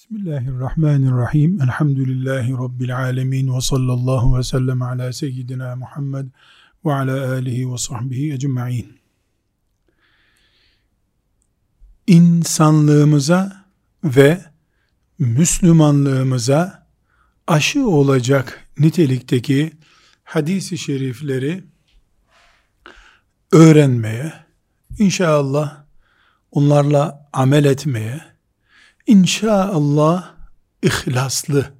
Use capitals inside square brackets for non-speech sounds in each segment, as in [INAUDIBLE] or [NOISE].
Bismillahirrahmanirrahim. Elhamdülillahi Rabbil alemin. Ve sallallahu ve sellem ala seyyidina Muhammed ve ala alihi ve sahbihi ecma'in. İnsanlığımıza ve Müslümanlığımıza aşı olacak nitelikteki hadisi şerifleri öğrenmeye, inşallah onlarla amel etmeye, inşallah ihlaslı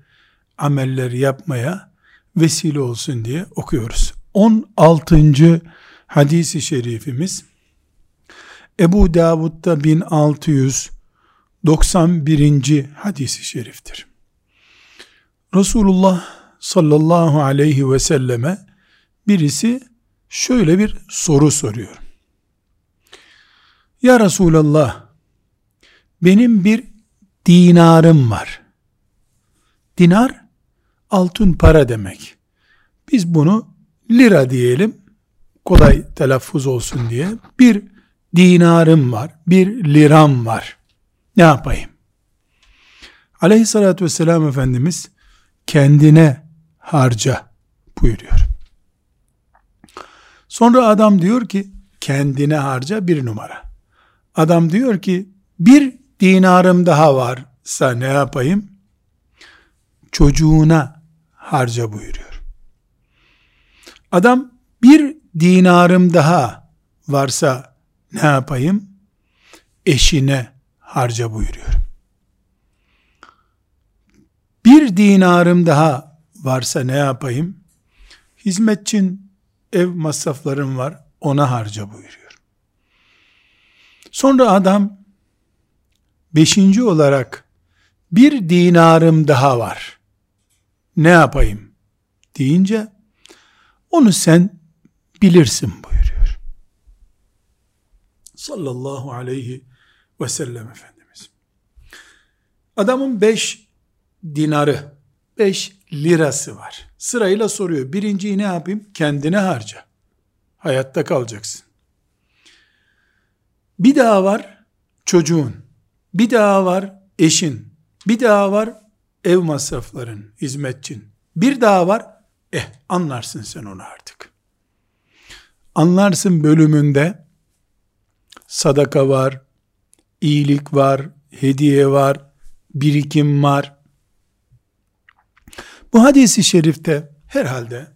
ameller yapmaya vesile olsun diye okuyoruz. 16. hadisi şerifimiz Ebu Davud'da 1691. hadisi şeriftir. Resulullah sallallahu aleyhi ve selleme birisi şöyle bir soru soruyor. Ya Resulallah benim bir dinarım var. Dinar altın para demek. Biz bunu lira diyelim. Kolay telaffuz olsun diye. Bir dinarım var. Bir liram var. Ne yapayım? Aleyhissalatü vesselam Efendimiz kendine harca buyuruyor. Sonra adam diyor ki kendine harca bir numara. Adam diyor ki bir dinarım daha varsa ne yapayım? Çocuğuna harca buyuruyor. Adam bir dinarım daha varsa ne yapayım? Eşine harca buyuruyor. Bir dinarım daha varsa ne yapayım? Hizmetçin ev masraflarım var ona harca buyuruyor. Sonra adam Beşinci olarak bir dinarım daha var. Ne yapayım? Deyince onu sen bilirsin buyuruyor. Sallallahu aleyhi ve sellem Efendimiz. Adamın beş dinarı, beş lirası var. Sırayla soruyor. Birinciyi ne yapayım? Kendine harca. Hayatta kalacaksın. Bir daha var çocuğun. Bir daha var eşin. Bir daha var ev masrafların, hizmetçin. Bir daha var, eh anlarsın sen onu artık. Anlarsın bölümünde sadaka var, iyilik var, hediye var, birikim var. Bu hadisi şerifte herhalde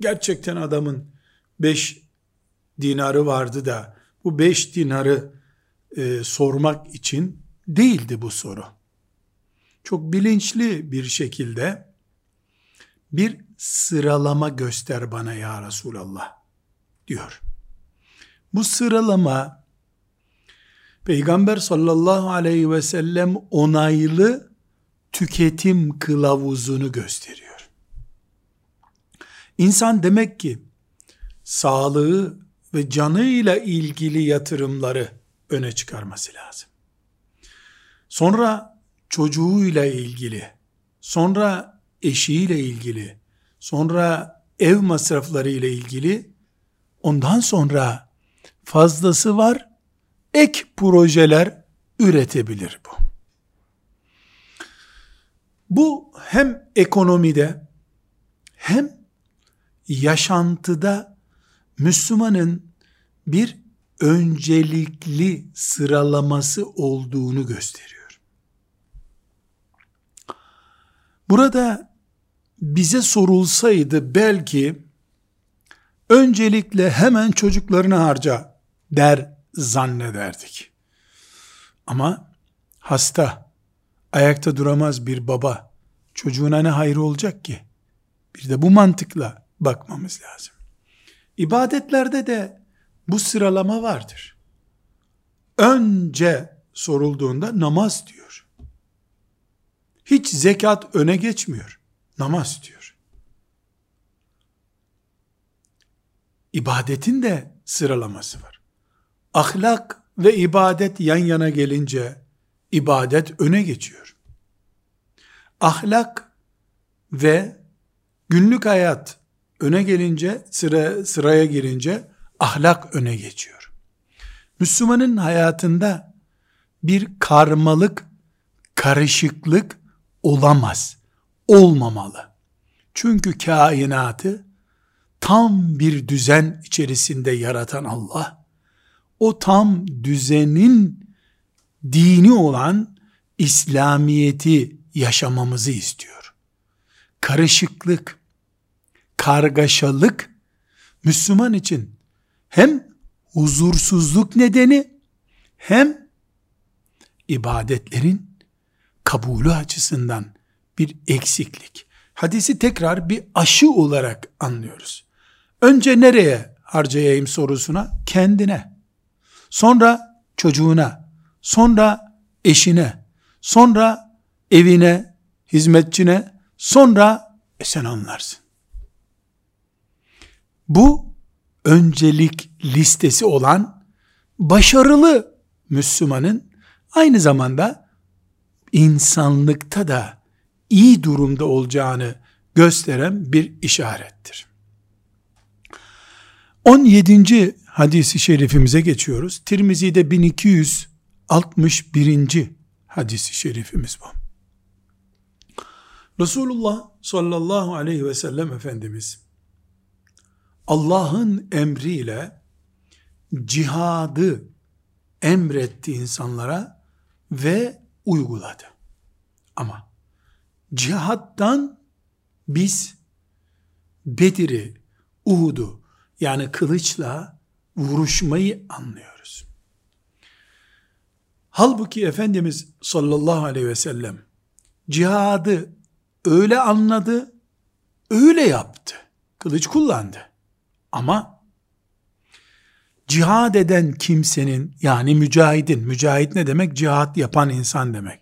gerçekten adamın beş dinarı vardı da bu beş dinarı e, sormak için değildi bu soru. Çok bilinçli bir şekilde bir sıralama göster bana ya Resulallah diyor. Bu sıralama Peygamber sallallahu aleyhi ve sellem onaylı tüketim kılavuzunu gösteriyor. İnsan demek ki sağlığı ve canıyla ilgili yatırımları öne çıkarması lazım sonra çocuğuyla ilgili, sonra eşiyle ilgili, sonra ev masrafları ile ilgili, ondan sonra fazlası var, ek projeler üretebilir bu. Bu hem ekonomide hem yaşantıda Müslümanın bir öncelikli sıralaması olduğunu gösteriyor. Burada bize sorulsaydı belki öncelikle hemen çocuklarını harca der zannederdik. Ama hasta, ayakta duramaz bir baba çocuğuna ne hayrı olacak ki? Bir de bu mantıkla bakmamız lazım. İbadetlerde de bu sıralama vardır. Önce sorulduğunda namaz diyor. Hiç zekat öne geçmiyor. Namaz diyor. İbadetin de sıralaması var. Ahlak ve ibadet yan yana gelince ibadet öne geçiyor. Ahlak ve günlük hayat öne gelince sıra sıraya girince ahlak öne geçiyor. Müslümanın hayatında bir karmalık karışıklık olamaz. Olmamalı. Çünkü kainatı tam bir düzen içerisinde yaratan Allah, o tam düzenin dini olan İslamiyeti yaşamamızı istiyor. Karışıklık, kargaşalık Müslüman için hem huzursuzluk nedeni hem ibadetlerin kabulü açısından bir eksiklik. Hadisi tekrar bir aşı olarak anlıyoruz. Önce nereye harcayayım sorusuna kendine. Sonra çocuğuna, sonra eşine, sonra evine, hizmetçine, sonra e sen anlarsın. Bu öncelik listesi olan başarılı Müslümanın aynı zamanda insanlıkta da iyi durumda olacağını gösteren bir işarettir. 17. hadisi şerifimize geçiyoruz. Tirmizi'de 1261. hadisi şerifimiz bu. Resulullah sallallahu aleyhi ve sellem Efendimiz Allah'ın emriyle cihadı emretti insanlara ve uyguladı. Ama cihattan biz Bedir'i, Uhud'u yani kılıçla vuruşmayı anlıyoruz. Halbuki Efendimiz sallallahu aleyhi ve sellem cihadı öyle anladı, öyle yaptı. Kılıç kullandı. Ama cihad eden kimsenin yani mücahidin, mücahit ne demek? Cihad yapan insan demek.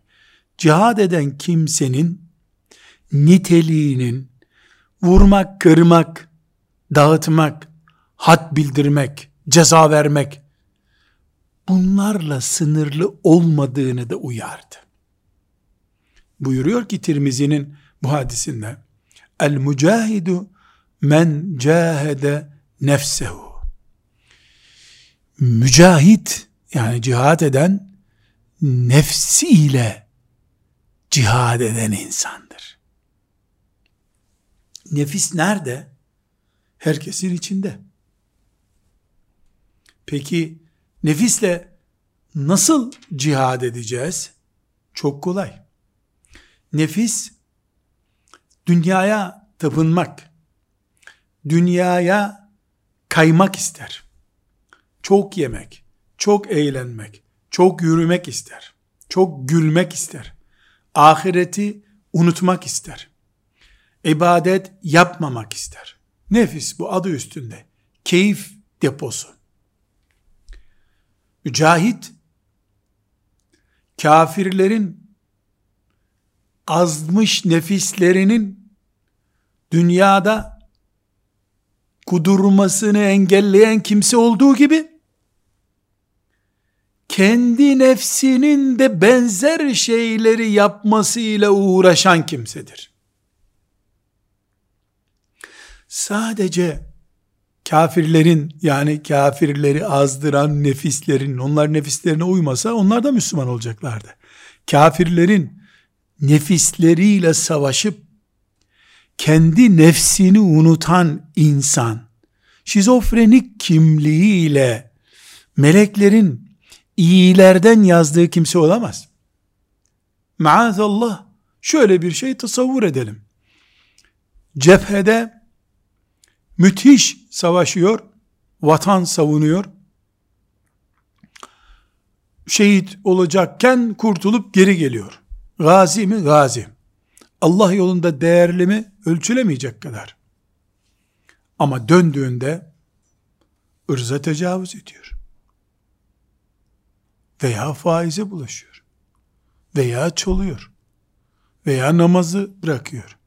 Cihad eden kimsenin niteliğinin vurmak, kırmak, dağıtmak, had bildirmek, ceza vermek bunlarla sınırlı olmadığını da uyardı. Buyuruyor ki Tirmizi'nin bu hadisinde El mücahidu men cahede nefsehu mücahit yani cihad eden nefsiyle cihad eden insandır. Nefis nerede? Herkesin içinde. Peki nefisle nasıl cihad edeceğiz? Çok kolay. Nefis dünyaya tapınmak, dünyaya kaymak ister. Çok yemek, çok eğlenmek, çok yürümek ister. Çok gülmek ister. Ahireti unutmak ister. İbadet yapmamak ister. Nefis bu adı üstünde. Keyif deposu. Mücahit kafirlerin azmış nefislerinin dünyada kudurmasını engelleyen kimse olduğu gibi kendi nefsinin de benzer şeyleri yapmasıyla uğraşan kimsedir. Sadece kafirlerin yani kafirleri azdıran nefislerin onlar nefislerine uymasa onlar da Müslüman olacaklardı. Kafirlerin nefisleriyle savaşıp kendi nefsini unutan insan, şizofrenik kimliğiyle meleklerin iyilerden yazdığı kimse olamaz. Maazallah şöyle bir şey tasavvur edelim. Cephede müthiş savaşıyor, vatan savunuyor. Şehit olacakken kurtulup geri geliyor. Gazi mi? Gazi. Allah yolunda değerli mi? Ölçülemeyecek kadar. Ama döndüğünde ırza tecavüz ediyor. Veya faize bulaşıyor. Veya çoluyor. Veya namazı bırakıyor.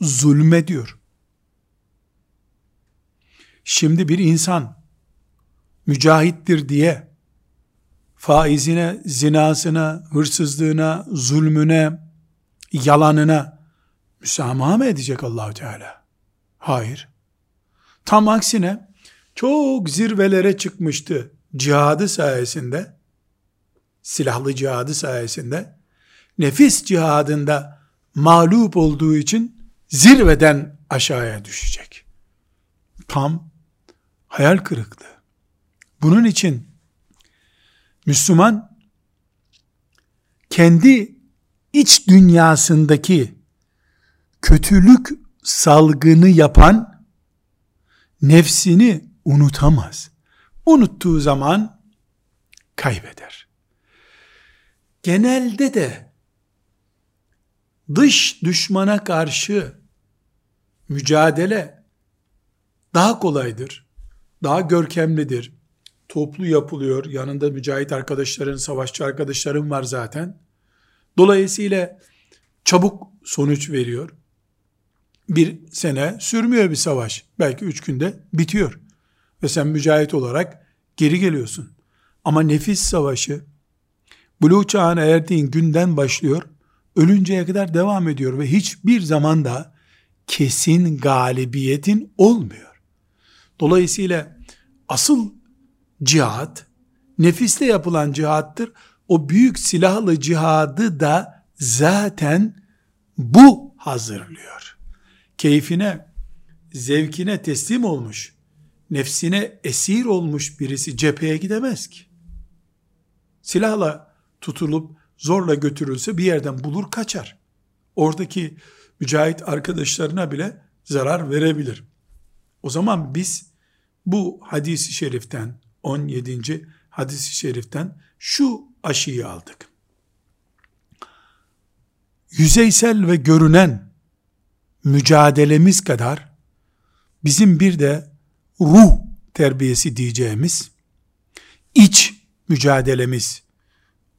Zulmediyor. Şimdi bir insan mücahittir diye faizine, zinasına, hırsızlığına, zulmüne, yalanına müsamaha mı edecek Allahu Teala? Hayır. Tam aksine çok zirvelere çıkmıştı cihadı sayesinde, silahlı cihadı sayesinde, nefis cihadında mağlup olduğu için zirveden aşağıya düşecek. Tam hayal kırıklığı. Bunun için Müslüman kendi iç dünyasındaki kötülük salgını yapan nefsini unutamaz. Unuttuğu zaman kaybeder. Genelde de dış düşmana karşı mücadele daha kolaydır, daha görkemlidir. Toplu yapılıyor, yanında mücahit arkadaşların, savaşçı arkadaşların var zaten. Dolayısıyla çabuk sonuç veriyor. Bir sene sürmüyor bir savaş. Belki üç günde bitiyor. Ve sen mücahit olarak geri geliyorsun. Ama nefis savaşı buluğ çağına erdiğin günden başlıyor. Ölünceye kadar devam ediyor ve hiçbir zaman da kesin galibiyetin olmuyor. Dolayısıyla asıl cihat nefiste yapılan cihattır. O büyük silahlı cihadı da zaten bu hazırlıyor. Keyfine, zevkine teslim olmuş, nefsine esir olmuş birisi cepheye gidemez ki. Silahla tutulup zorla götürülse bir yerden bulur kaçar. Oradaki mücahit arkadaşlarına bile zarar verebilir. O zaman biz bu hadisi şeriften 17. hadisi şeriften şu aşıyı aldık. Yüzeysel ve görünen mücadelemiz kadar bizim bir de ruh terbiyesi diyeceğimiz iç mücadelemiz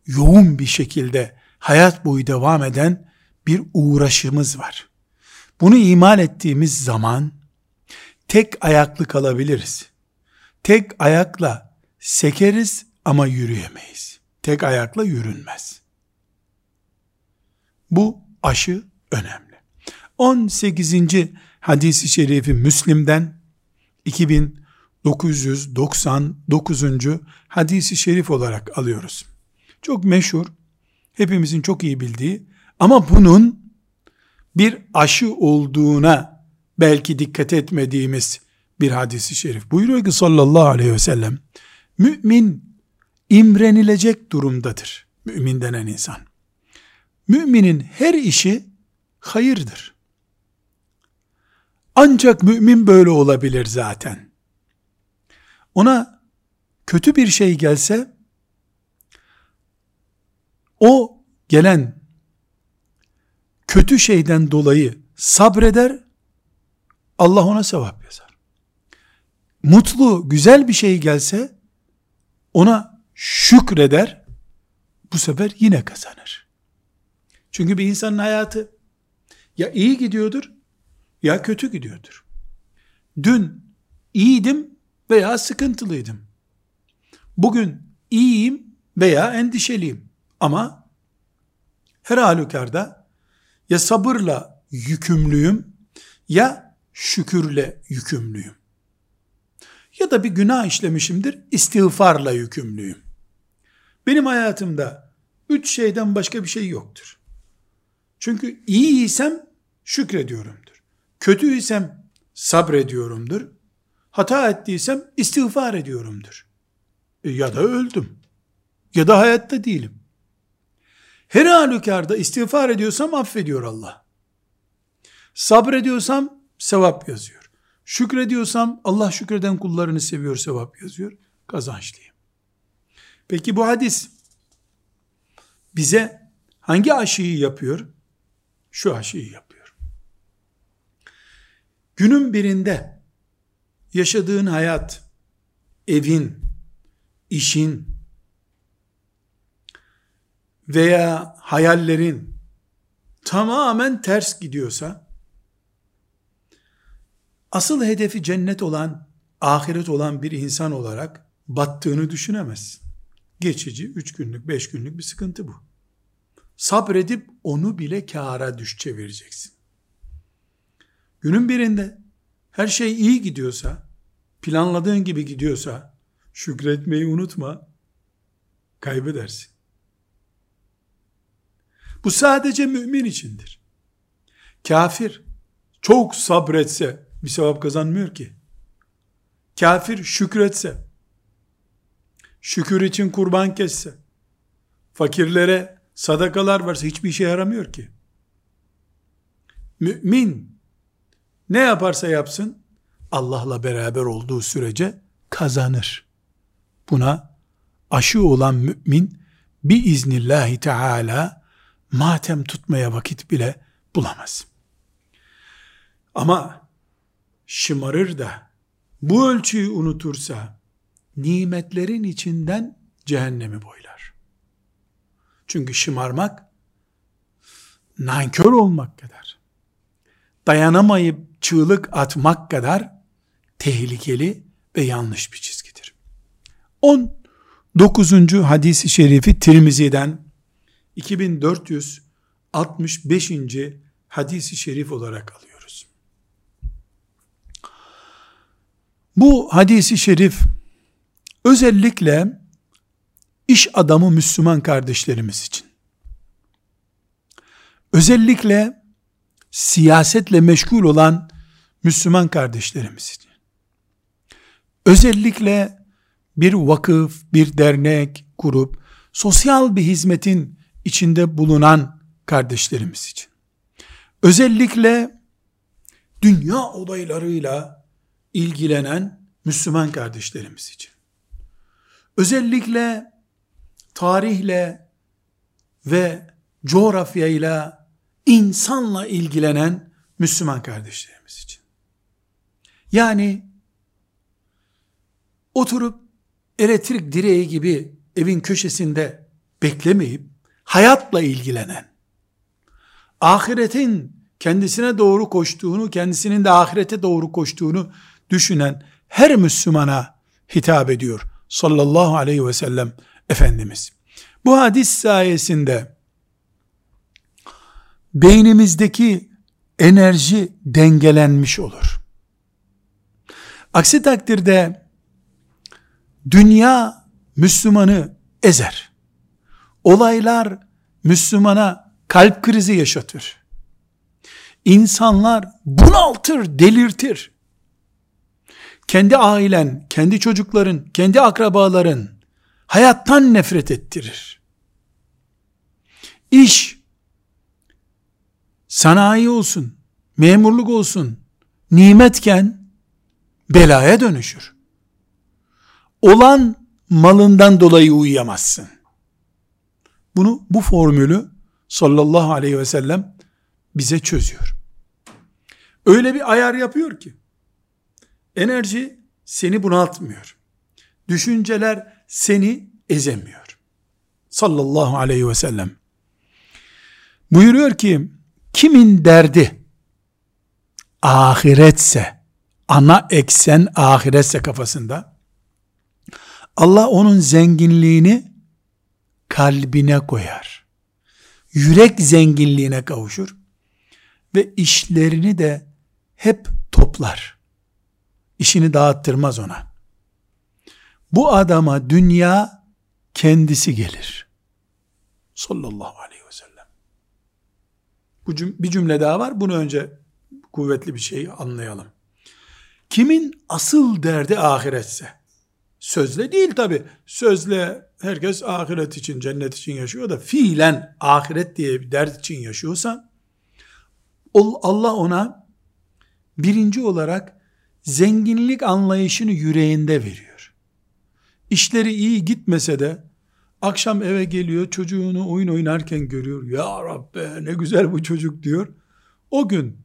yoğun bir şekilde hayat boyu devam eden bir uğraşımız var. Bunu iman ettiğimiz zaman tek ayaklı kalabiliriz. Tek ayakla sekeriz ama yürüyemeyiz. Tek ayakla yürünmez. Bu aşı önemli. 18. hadisi şerifi Müslim'den 2999. hadisi şerif olarak alıyoruz. Çok meşhur, hepimizin çok iyi bildiği ama bunun bir aşı olduğuna belki dikkat etmediğimiz bir hadisi şerif. Buyuruyor ki sallallahu aleyhi ve sellem, mümin imrenilecek durumdadır. Mümin denen insan. Müminin her işi hayırdır. Ancak mümin böyle olabilir zaten. Ona kötü bir şey gelse, o gelen kötü şeyden dolayı sabreder, Allah ona sevap yazar. Mutlu, güzel bir şey gelse, ona şükreder, bu sefer yine kazanır. Çünkü bir insanın hayatı ya iyi gidiyordur ya kötü gidiyordur. Dün iyiydim veya sıkıntılıydım. Bugün iyiyim veya endişeliyim. Ama her halükarda ya sabırla yükümlüyüm ya şükürle yükümlüyüm. Ya da bir günah işlemişimdir, istiğfarla yükümlüyüm. Benim hayatımda üç şeyden başka bir şey yoktur. Çünkü iyiysem şükrediyorumdur. Kötüysem sabrediyorumdur. Hata ettiysem istiğfar ediyorumdur. E ya da öldüm. Ya da hayatta değilim. Her halükarda istiğfar ediyorsam affediyor Allah. Sabrediyorsam sevap yazıyor. Şükrediyorsam Allah şükreden kullarını seviyor sevap yazıyor. Kazançlıyım. Peki bu hadis bize hangi aşıyı yapıyor? Şu aşıyı yapıyor. Günün birinde yaşadığın hayat, evin, işin veya hayallerin tamamen ters gidiyorsa asıl hedefi cennet olan, ahiret olan bir insan olarak battığını düşünemezsin. Geçici, üç günlük, beş günlük bir sıkıntı bu. Sabredip onu bile kâra düş çevireceksin. Günün birinde her şey iyi gidiyorsa, planladığın gibi gidiyorsa, şükretmeyi unutma, kaybedersin. Bu sadece mümin içindir. Kafir çok sabretse bir sevap kazanmıyor ki. Kafir şükretse, şükür için kurban kesse, fakirlere sadakalar varsa hiçbir işe yaramıyor ki. Mümin ne yaparsa yapsın Allah'la beraber olduğu sürece kazanır. Buna aşı olan mümin bir iznillahi teala matem tutmaya vakit bile bulamaz. Ama şımarır da bu ölçüyü unutursa nimetlerin içinden cehennemi boylar. Çünkü şımarmak nankör olmak kadar dayanamayıp çığlık atmak kadar tehlikeli ve yanlış bir çizgidir. 19. hadisi şerifi Tirmizi'den 2465. hadisi şerif olarak alıyoruz. Bu hadisi şerif özellikle iş adamı Müslüman kardeşlerimiz için özellikle siyasetle meşgul olan Müslüman kardeşlerimiz için özellikle bir vakıf, bir dernek, grup, sosyal bir hizmetin içinde bulunan kardeşlerimiz için. Özellikle dünya olaylarıyla ilgilenen Müslüman kardeşlerimiz için. Özellikle tarihle ve coğrafyayla, insanla ilgilenen Müslüman kardeşlerimiz için. Yani oturup elektrik direği gibi evin köşesinde beklemeyip hayatla ilgilenen, ahiretin kendisine doğru koştuğunu, kendisinin de ahirete doğru koştuğunu düşünen her Müslümana hitap ediyor sallallahu aleyhi ve sellem Efendimiz. Bu hadis sayesinde beynimizdeki enerji dengelenmiş olur. Aksi takdirde dünya Müslümanı ezer. Olaylar Müslümana kalp krizi yaşatır. İnsanlar bunaltır, delirtir. Kendi ailen, kendi çocukların, kendi akrabaların hayattan nefret ettirir. İş, sanayi olsun, memurluk olsun, nimetken belaya dönüşür. Olan malından dolayı uyuyamazsın. Bunu bu formülü sallallahu aleyhi ve sellem bize çözüyor. Öyle bir ayar yapıyor ki enerji seni bunaltmıyor. Düşünceler seni ezemiyor. Sallallahu aleyhi ve sellem. Buyuruyor ki kimin derdi ahiretse ana eksen ahiretse kafasında Allah onun zenginliğini kalbine koyar. Yürek zenginliğine kavuşur ve işlerini de hep toplar. İşini dağıttırmaz ona. Bu adama dünya kendisi gelir. Sallallahu aleyhi. Bu cüm bir cümle daha var. Bunu önce kuvvetli bir şey anlayalım. Kimin asıl derdi ahiretse, Sözle değil tabi. Sözle herkes ahiret için, cennet için yaşıyor da fiilen ahiret diye bir dert için yaşıyorsa Allah ona birinci olarak zenginlik anlayışını yüreğinde veriyor. İşleri iyi gitmese de akşam eve geliyor çocuğunu oyun oynarken görüyor. Ya Rabbi ne güzel bu çocuk diyor. O gün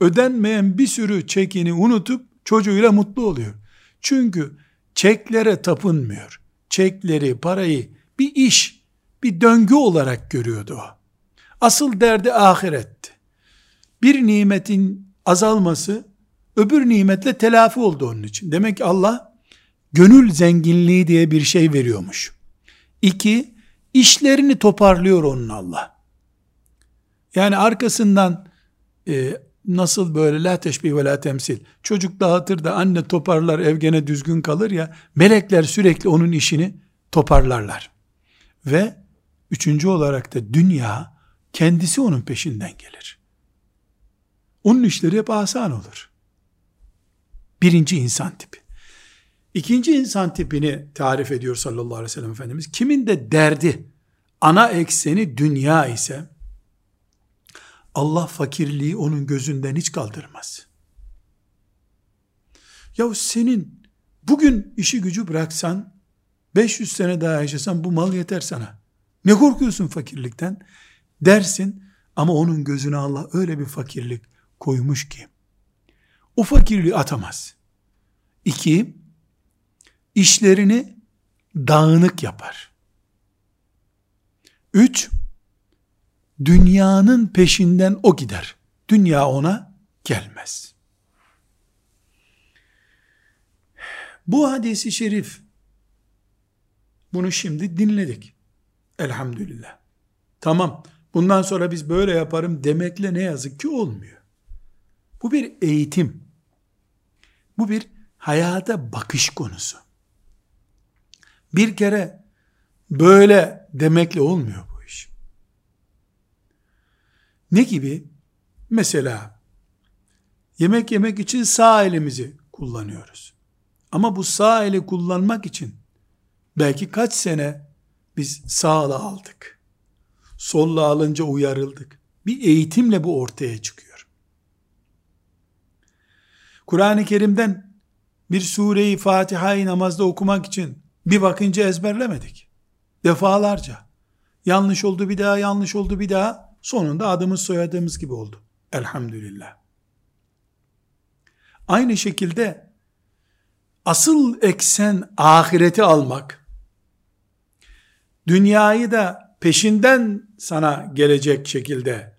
ödenmeyen bir sürü çekini unutup çocuğuyla mutlu oluyor. Çünkü çeklere tapınmıyor. Çekleri, parayı bir iş, bir döngü olarak görüyordu o. Asıl derdi ahiretti. Bir nimetin azalması öbür nimetle telafi oldu onun için. Demek ki Allah gönül zenginliği diye bir şey veriyormuş. İki, işlerini toparlıyor onun Allah. Yani arkasından e, nasıl böyle la teşbih ve la temsil. Çocuk dağıtır da anne toparlar ev gene düzgün kalır ya. Melekler sürekli onun işini toparlarlar. Ve üçüncü olarak da dünya kendisi onun peşinden gelir. Onun işleri hep asan olur. Birinci insan tipi. İkinci insan tipini tarif ediyor sallallahu aleyhi ve sellem Efendimiz. Kimin de derdi, ana ekseni dünya ise, Allah fakirliği onun gözünden hiç kaldırmaz. Ya senin bugün işi gücü bıraksan, 500 sene daha yaşasan bu mal yeter sana. Ne korkuyorsun fakirlikten? Dersin ama onun gözüne Allah öyle bir fakirlik koymuş ki, o fakirliği atamaz. İki, işlerini dağınık yapar. Üç, dünyanın peşinden o gider. Dünya ona gelmez. Bu hadisi şerif, bunu şimdi dinledik. Elhamdülillah. Tamam, bundan sonra biz böyle yaparım demekle ne yazık ki olmuyor. Bu bir eğitim. Bu bir hayata bakış konusu. Bir kere böyle demekle olmuyor bu iş. Ne gibi? Mesela yemek yemek için sağ elimizi kullanıyoruz. Ama bu sağ eli kullanmak için belki kaç sene biz sağla aldık. Solla alınca uyarıldık. Bir eğitimle bu ortaya çıkıyor. Kur'an-ı Kerim'den bir sureyi Fatiha'yı namazda okumak için bir bakınca ezberlemedik. Defalarca. Yanlış oldu bir daha, yanlış oldu bir daha. Sonunda adımız soyadığımız gibi oldu. Elhamdülillah. Aynı şekilde asıl eksen ahireti almak, dünyayı da peşinden sana gelecek şekilde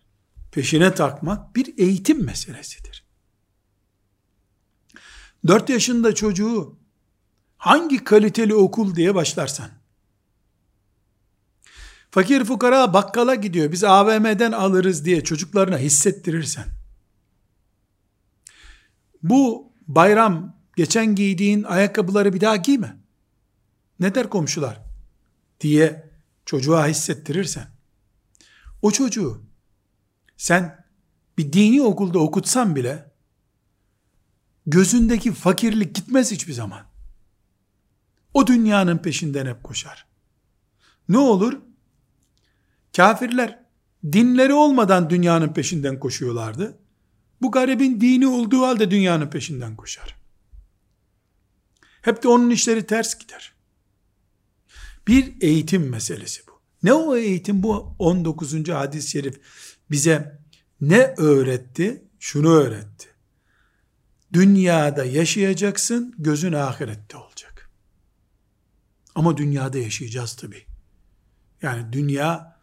peşine takmak bir eğitim meselesidir. 4 yaşında çocuğu hangi kaliteli okul diye başlarsan, fakir fukara bakkala gidiyor, biz AVM'den alırız diye çocuklarına hissettirirsen, bu bayram geçen giydiğin ayakkabıları bir daha giyme. Ne der komşular? Diye çocuğa hissettirirsen, o çocuğu sen bir dini okulda okutsan bile, gözündeki fakirlik gitmez hiçbir zaman. O dünyanın peşinden hep koşar. Ne olur? Kafirler dinleri olmadan dünyanın peşinden koşuyorlardı. Bu garibin dini olduğu halde dünyanın peşinden koşar. Hep de onun işleri ters gider. Bir eğitim meselesi bu. Ne o eğitim bu 19. hadis-i şerif bize ne öğretti? Şunu öğretti. Dünyada yaşayacaksın, gözün ahirette olacak. Ama dünyada yaşayacağız tabi. Yani dünya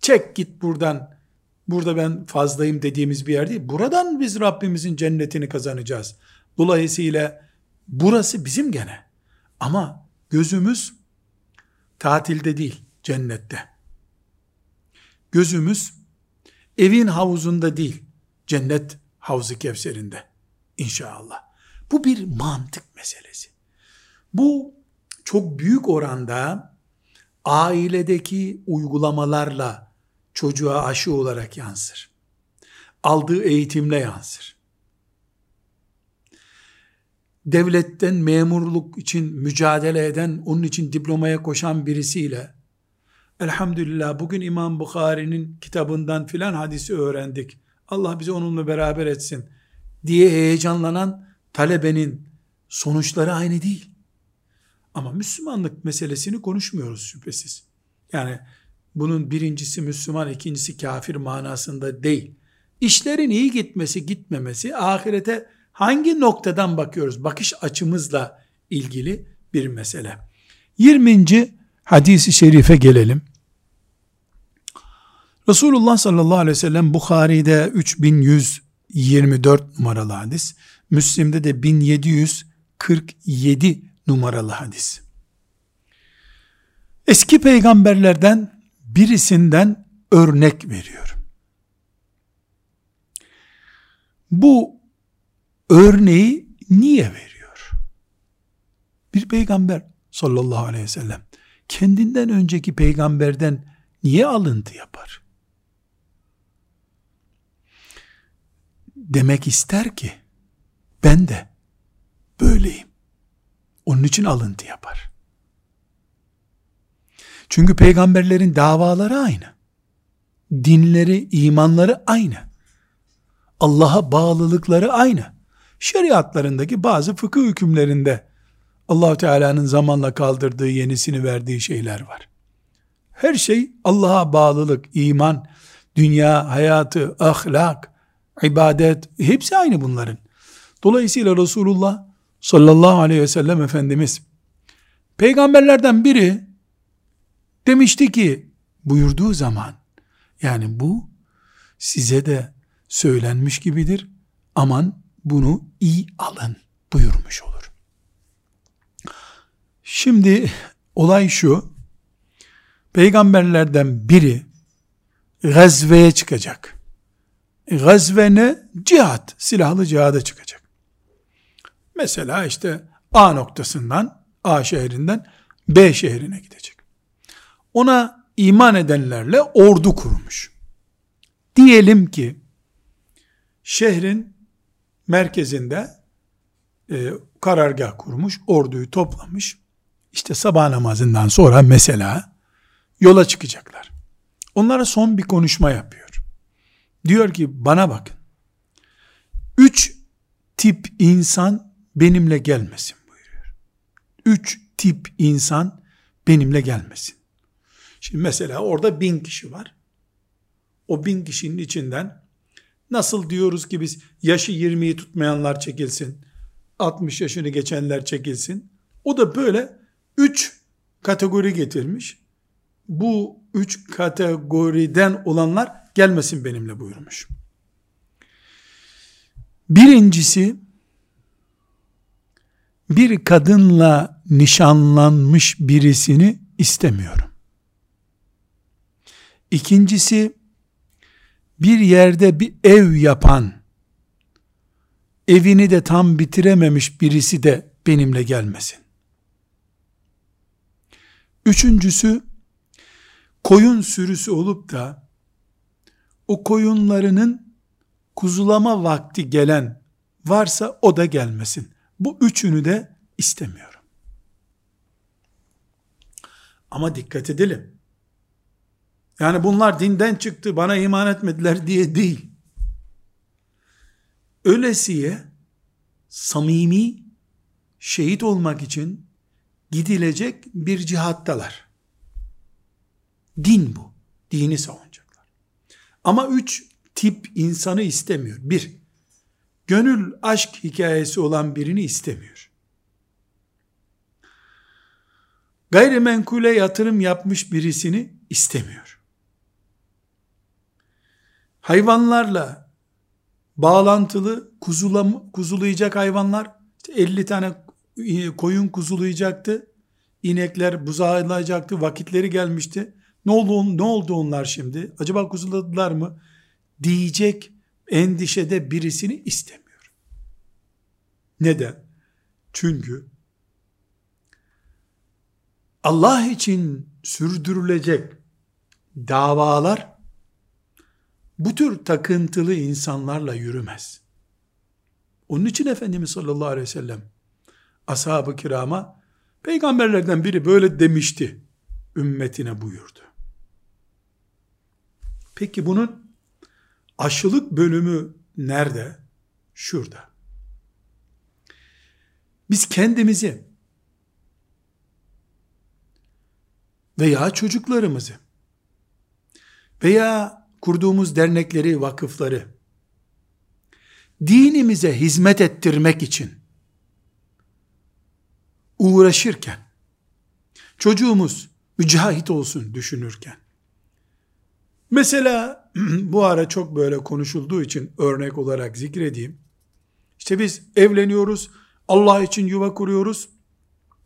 çek git buradan burada ben fazlayım dediğimiz bir yer değil. Buradan biz Rabbimizin cennetini kazanacağız. Dolayısıyla burası bizim gene. Ama gözümüz tatilde değil, cennette. Gözümüz evin havuzunda değil, cennet havzu kevserinde inşallah. Bu bir mantık meselesi. Bu çok büyük oranda ailedeki uygulamalarla çocuğa aşı olarak yansır. Aldığı eğitimle yansır. Devletten memurluk için mücadele eden, onun için diplomaya koşan birisiyle elhamdülillah bugün İmam Bukhari'nin kitabından filan hadisi öğrendik. Allah bizi onunla beraber etsin diye heyecanlanan talebenin sonuçları aynı değil. Ama Müslümanlık meselesini konuşmuyoruz şüphesiz. Yani bunun birincisi Müslüman, ikincisi kafir manasında değil. İşlerin iyi gitmesi, gitmemesi, ahirete hangi noktadan bakıyoruz? Bakış açımızla ilgili bir mesele. 20. hadisi şerife gelelim. Resulullah sallallahu aleyhi ve sellem Bukhari'de 3124 numaralı hadis, Müslim'de de 1747 numaralı hadis. Eski peygamberlerden birisinden örnek veriyor. Bu örneği niye veriyor? Bir peygamber sallallahu aleyhi ve sellem kendinden önceki peygamberden niye alıntı yapar? demek ister ki ben de böyleyim. Onun için alıntı yapar. Çünkü peygamberlerin davaları aynı. Dinleri, imanları aynı. Allah'a bağlılıkları aynı. Şeriatlarındaki bazı fıkıh hükümlerinde allah Teala'nın zamanla kaldırdığı, yenisini verdiği şeyler var. Her şey Allah'a bağlılık, iman, dünya, hayatı, ahlak, ibadet, hepsi aynı bunların. Dolayısıyla Resulullah sallallahu aleyhi ve sellem Efendimiz peygamberlerden biri demişti ki buyurduğu zaman yani bu size de söylenmiş gibidir aman bunu iyi alın buyurmuş olur. Şimdi olay şu peygamberlerden biri gazveye çıkacak. Gazve ne? Cihat, silahlı cihada çıkacak. Mesela işte A noktasından, A şehrinden B şehrine gidecek. Ona iman edenlerle ordu kurmuş. Diyelim ki şehrin merkezinde e, karargah kurmuş, orduyu toplamış. İşte sabah namazından sonra mesela yola çıkacaklar. Onlara son bir konuşma yapıyor. Diyor ki bana bakın. Üç tip insan benimle gelmesin buyuruyor. Üç tip insan benimle gelmesin. Şimdi mesela orada bin kişi var. O bin kişinin içinden nasıl diyoruz ki biz yaşı 20'yi tutmayanlar çekilsin, 60 yaşını geçenler çekilsin. O da böyle üç kategori getirmiş. Bu üç kategoriden olanlar gelmesin benimle buyurmuş. Birincisi bir kadınla nişanlanmış birisini istemiyorum. İkincisi bir yerde bir ev yapan evini de tam bitirememiş birisi de benimle gelmesin. Üçüncüsü koyun sürüsü olup da o koyunlarının kuzulama vakti gelen varsa o da gelmesin. Bu üçünü de istemiyorum. Ama dikkat edelim. Yani bunlar dinden çıktı, bana iman etmediler diye değil. Ölesiye samimi şehit olmak için gidilecek bir cihattalar. Din bu. Dini savunacaklar. Ama üç tip insanı istemiyor. Bir, gönül aşk hikayesi olan birini istemiyor. Gayrimenkule yatırım yapmış birisini istemiyor. Hayvanlarla bağlantılı kuzulam, kuzulayacak hayvanlar, işte 50 tane koyun kuzulayacaktı, inekler buzağılayacaktı, vakitleri gelmişti. Ne oldu, ne oldu onlar şimdi? Acaba kuzuladılar mı? Diyecek endişede birisini istemiyor. Neden? Çünkü Allah için sürdürülecek davalar bu tür takıntılı insanlarla yürümez. Onun için Efendimiz sallallahu aleyhi ve sellem ashab-ı kirama peygamberlerden biri böyle demişti ümmetine buyurdu. Peki bunun aşılık bölümü nerede? Şurada. Biz kendimizi veya çocuklarımızı veya kurduğumuz dernekleri, vakıfları dinimize hizmet ettirmek için uğraşırken çocuğumuz mücahit olsun düşünürken Mesela [CLEARS THROAT] bu ara çok böyle konuşulduğu için örnek olarak zikredeyim. İşte biz evleniyoruz, Allah için yuva kuruyoruz.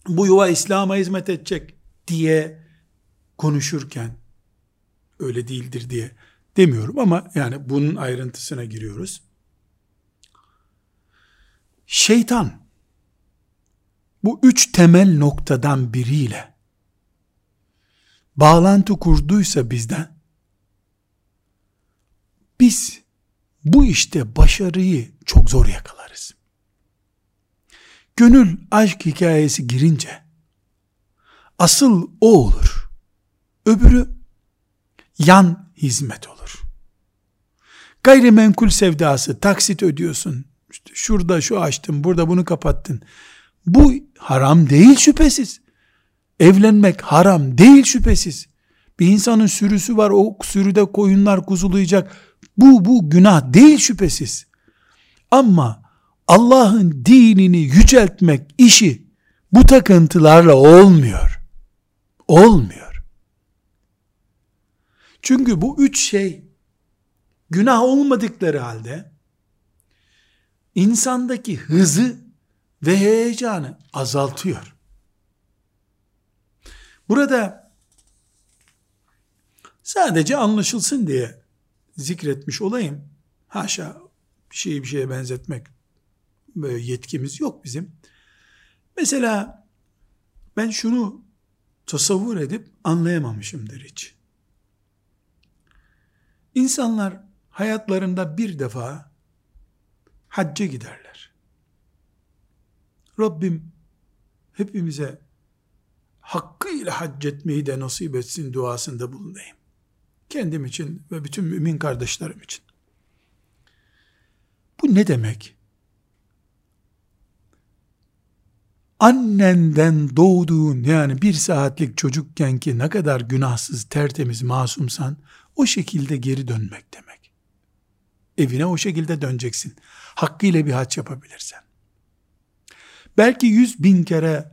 Bu yuva İslam'a hizmet edecek diye konuşurken öyle değildir diye demiyorum ama yani bunun ayrıntısına giriyoruz. Şeytan bu üç temel noktadan biriyle bağlantı kurduysa bizden biz bu işte başarıyı çok zor yakalarız. Gönül aşk hikayesi girince asıl o olur. Öbürü yan hizmet olur. Gayrimenkul sevdası, taksit ödüyorsun. İşte şurada şu açtın, burada bunu kapattın. Bu haram değil şüphesiz. Evlenmek haram değil şüphesiz. Bir insanın sürüsü var, o sürüde koyunlar kuzulayacak. Bu, bu günah değil şüphesiz. Ama Allah'ın dinini yüceltmek işi bu takıntılarla olmuyor. Olmuyor. Çünkü bu üç şey günah olmadıkları halde insandaki hızı ve heyecanı azaltıyor. Burada sadece anlaşılsın diye zikretmiş olayım. Haşa bir şeyi bir şeye benzetmek böyle yetkimiz yok bizim. Mesela ben şunu tasavvur edip anlayamamışımdır hiç. İnsanlar hayatlarında bir defa hacca giderler. Rabbim hepimize hakkıyla hac etmeyi de nasip etsin duasında bulunayım. Kendim için ve bütün mümin kardeşlerim için. Bu ne demek? Annenden doğduğun yani bir saatlik çocukken ki ne kadar günahsız, tertemiz, masumsan o şekilde geri dönmek demek. Evine o şekilde döneceksin. Hakkıyla bir haç yapabilirsen. Belki yüz bin kere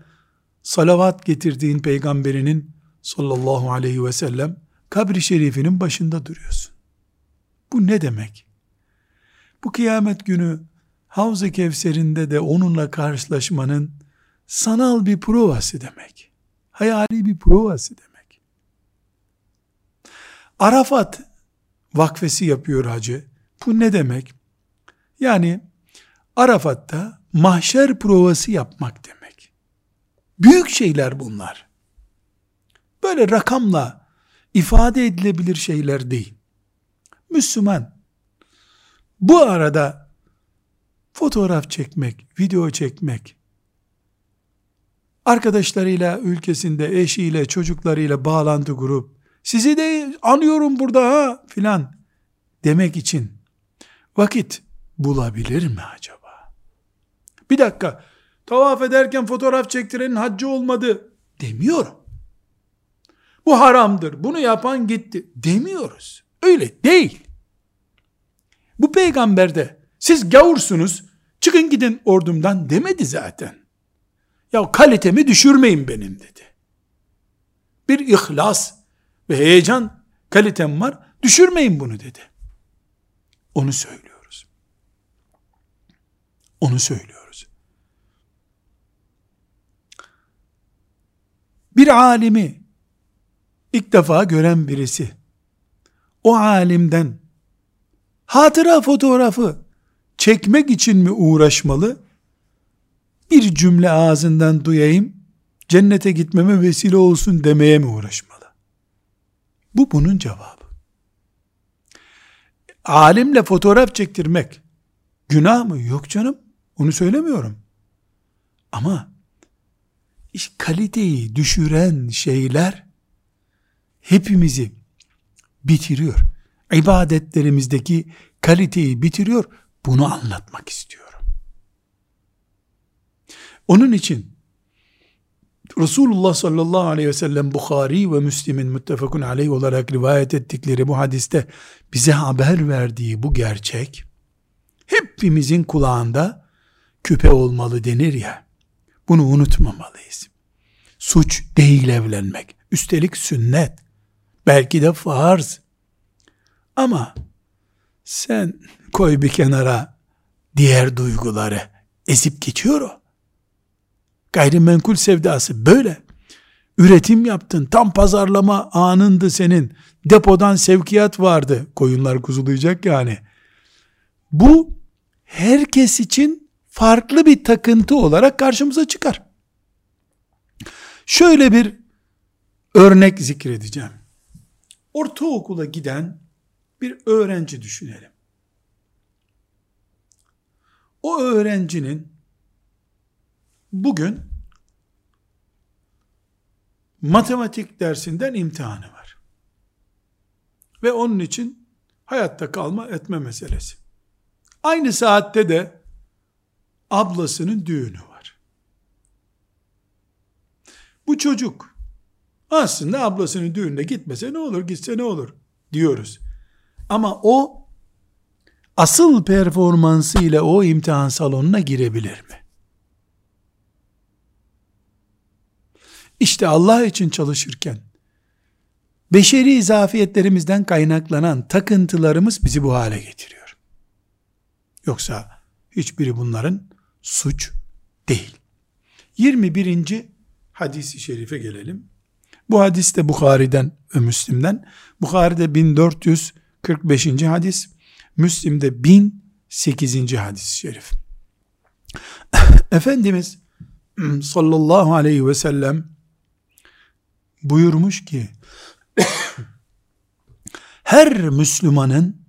salavat getirdiğin peygamberinin sallallahu aleyhi ve sellem kabri şerifinin başında duruyorsun. Bu ne demek? Bu kıyamet günü Havz-ı Kevser'inde de onunla karşılaşmanın sanal bir provası demek. Hayali bir provası demek. Arafat vakfesi yapıyor hacı. Bu ne demek? Yani Arafat'ta mahşer provası yapmak demek. Büyük şeyler bunlar. Böyle rakamla ifade edilebilir şeyler değil. Müslüman bu arada fotoğraf çekmek, video çekmek, arkadaşlarıyla, ülkesinde, eşiyle, çocuklarıyla bağlantı kurup, sizi de anıyorum burada ha filan demek için vakit bulabilir mi acaba? Bir dakika, tavaf ederken fotoğraf çektirenin haccı olmadı demiyorum. Bu haramdır, bunu yapan gitti demiyoruz. Öyle değil. Bu peygamber de siz gavursunuz, çıkın gidin ordumdan demedi zaten. Ya kalitemi düşürmeyin benim dedi. Bir ihlas ve heyecan kalitem var, düşürmeyin bunu dedi. Onu söylüyoruz. Onu söylüyoruz. Bir alimi ilk defa gören birisi o alimden hatıra fotoğrafı çekmek için mi uğraşmalı bir cümle ağzından duyayım, cennete gitmeme vesile olsun demeye mi uğraşmalı? Bu bunun cevabı. Alimle fotoğraf çektirmek günah mı? Yok canım. Onu söylemiyorum. Ama iş kaliteyi düşüren şeyler hepimizi bitiriyor. İbadetlerimizdeki kaliteyi bitiriyor. Bunu anlatmak istiyor. Onun için Resulullah sallallahu aleyhi ve sellem Bukhari ve Müslim'in müttefakun aleyh olarak rivayet ettikleri bu hadiste bize haber verdiği bu gerçek hepimizin kulağında küpe olmalı denir ya bunu unutmamalıyız. Suç değil evlenmek. Üstelik sünnet. Belki de farz. Ama sen koy bir kenara diğer duyguları ezip geçiyor o. Gayrimenkul sevdası böyle. Üretim yaptın. Tam pazarlama anındı senin. Depodan sevkiyat vardı. Koyunlar kuzulayacak yani. Bu herkes için farklı bir takıntı olarak karşımıza çıkar. Şöyle bir örnek zikredeceğim. Ortaokula giden bir öğrenci düşünelim. o öğrencinin bugün matematik dersinden imtihanı var. Ve onun için hayatta kalma etme meselesi. Aynı saatte de ablasının düğünü var. Bu çocuk aslında ablasının düğününe gitmese ne olur, gitse ne olur diyoruz. Ama o asıl performansı ile o imtihan salonuna girebilir mi? İşte Allah için çalışırken beşeri zafiyetlerimizden kaynaklanan takıntılarımız bizi bu hale getiriyor. Yoksa hiçbiri bunların suç değil. 21. hadisi şerife gelelim. Bu hadis de Bukhari'den ve Müslim'den. Bukhari'de 1445. hadis, Müslim'de 1008. hadis-i şerif. [LAUGHS] Efendimiz [CLEARS THROAT] sallallahu aleyhi ve sellem buyurmuş ki [COUGHS] her Müslümanın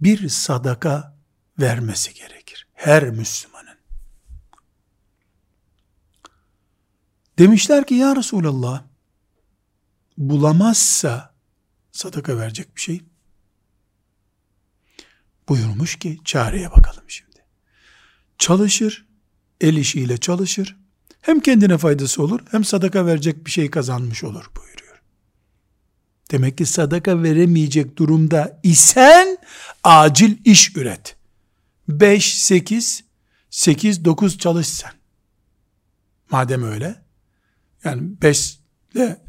bir sadaka vermesi gerekir. Her Müslümanın. Demişler ki ya Resulallah bulamazsa sadaka verecek bir şey. Buyurmuş ki çareye bakalım şimdi. Çalışır, el işiyle çalışır. Hem kendine faydası olur hem sadaka verecek bir şey kazanmış olur buyuruyor. Demek ki sadaka veremeyecek durumda isen acil iş üret. 5, 8, 8, 9 çalışsan. Madem öyle, yani 5 ile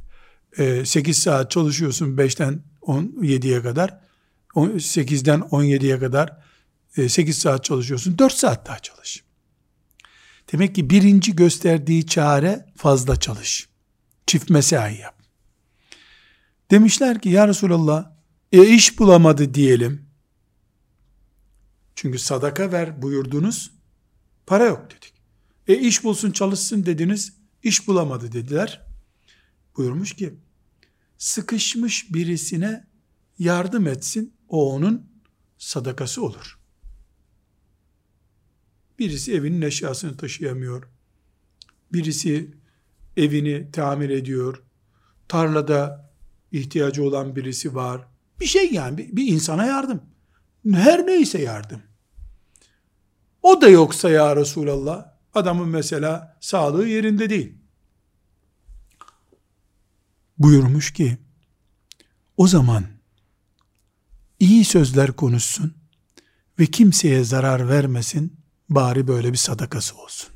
8 saat çalışıyorsun 5'ten 17'ye kadar, 8'den 17'ye kadar 8 saat çalışıyorsun, 4 saat daha çalış. Demek ki birinci gösterdiği çare fazla çalış. Çift mesai yap. Demişler ki ya Resulallah e iş bulamadı diyelim. Çünkü sadaka ver buyurdunuz. Para yok dedik. E iş bulsun çalışsın dediniz. İş bulamadı dediler. Buyurmuş ki sıkışmış birisine yardım etsin. O onun sadakası olur. Birisi evinin eşyasını taşıyamıyor. Birisi evini tamir ediyor. Tarlada ihtiyacı olan birisi var. Bir şey yani bir, bir insana yardım. Her neyse yardım. O da yoksa ya Resulallah adamın mesela sağlığı yerinde değil. Buyurmuş ki o zaman iyi sözler konuşsun ve kimseye zarar vermesin bari böyle bir sadakası olsun.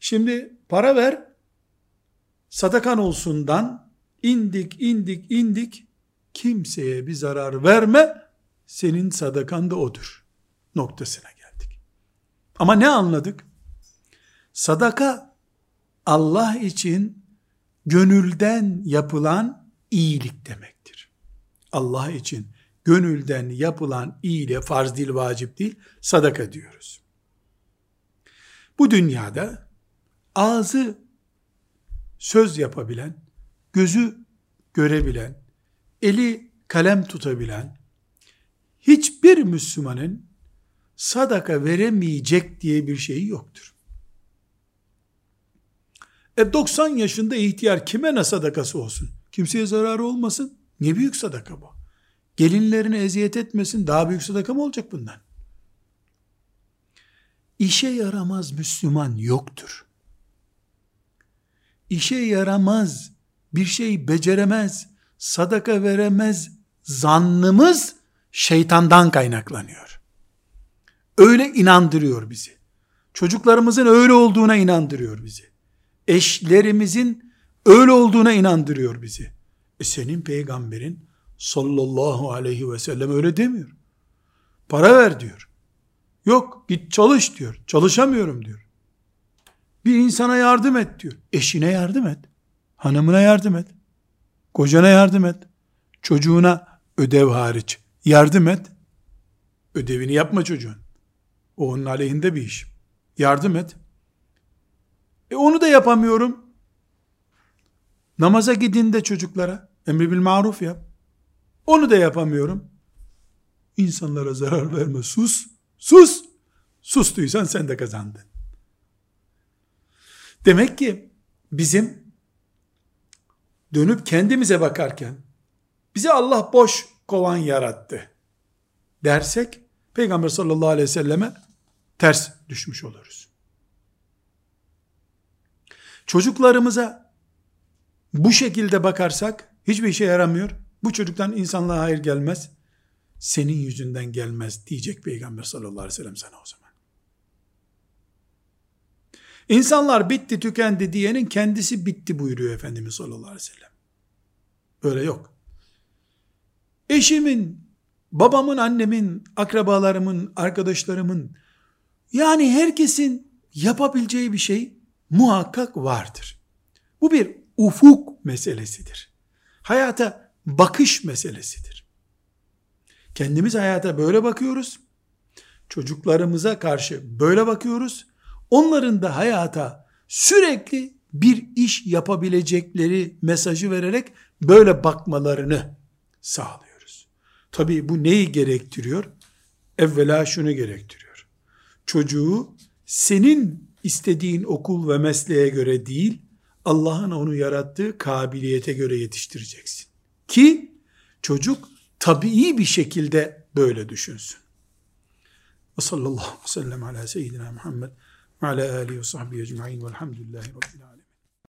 Şimdi para ver sadakan olsundan indik indik indik kimseye bir zarar verme senin sadakan da odur noktasına geldik. Ama ne anladık? Sadaka Allah için gönülden yapılan iyilik demektir. Allah için gönülden yapılan iyiliğe farz değil, vacip değil, sadaka diyoruz. Bu dünyada ağzı söz yapabilen, gözü görebilen, eli kalem tutabilen, hiçbir Müslümanın sadaka veremeyecek diye bir şeyi yoktur. E 90 yaşında ihtiyar kime ne sadakası olsun? Kimseye zararı olmasın. Ne büyük sadaka bu. Gelinlerini eziyet etmesin. Daha büyük sadaka mı olacak bundan? İşe yaramaz Müslüman yoktur. İşe yaramaz, bir şey beceremez, sadaka veremez zannımız şeytandan kaynaklanıyor. Öyle inandırıyor bizi. Çocuklarımızın öyle olduğuna inandırıyor bizi. Eşlerimizin öyle olduğuna inandırıyor bizi. E senin peygamberin sallallahu aleyhi ve sellem öyle demiyor. Para ver diyor. Yok git çalış diyor. Çalışamıyorum diyor. Bir insana yardım et diyor. Eşine yardım et. Hanımına yardım et. Kocana yardım et. Çocuğuna ödev hariç yardım et. Ödevini yapma çocuğun. O onun aleyhinde bir iş. Yardım et. E onu da yapamıyorum. Namaza gidin de çocuklara. Emri bil maruf yap. Onu da yapamıyorum. insanlara zarar verme sus. Sus. Sustuysan sen de kazandın. Demek ki bizim dönüp kendimize bakarken bizi Allah boş kovan yarattı dersek Peygamber sallallahu aleyhi ve selleme ters düşmüş oluruz. Çocuklarımıza bu şekilde bakarsak hiçbir işe yaramıyor. Bu çocuktan insanlığa hayır gelmez. Senin yüzünden gelmez diyecek Peygamber sallallahu aleyhi ve sellem sana o zaman. İnsanlar bitti tükendi diyenin kendisi bitti buyuruyor Efendimiz sallallahu aleyhi ve sellem. Öyle yok. Eşimin, babamın, annemin, akrabalarımın, arkadaşlarımın yani herkesin yapabileceği bir şey muhakkak vardır. Bu bir ufuk meselesidir. Hayata bakış meselesidir. Kendimiz hayata böyle bakıyoruz. Çocuklarımıza karşı böyle bakıyoruz. Onların da hayata sürekli bir iş yapabilecekleri mesajı vererek böyle bakmalarını sağlıyoruz. Tabii bu neyi gerektiriyor? Evvela şunu gerektiriyor. Çocuğu senin istediğin okul ve mesleğe göre değil, Allah'ın onu yarattığı kabiliyete göre yetiştireceksin. Ki çocuk tabii bir şekilde böyle düşünsün. Ve sallallahu aleyhi ve sellem ala seyyidina Muhammed ve ala alihi ve sahbihi ecma'in velhamdülillahi rabbil alemin.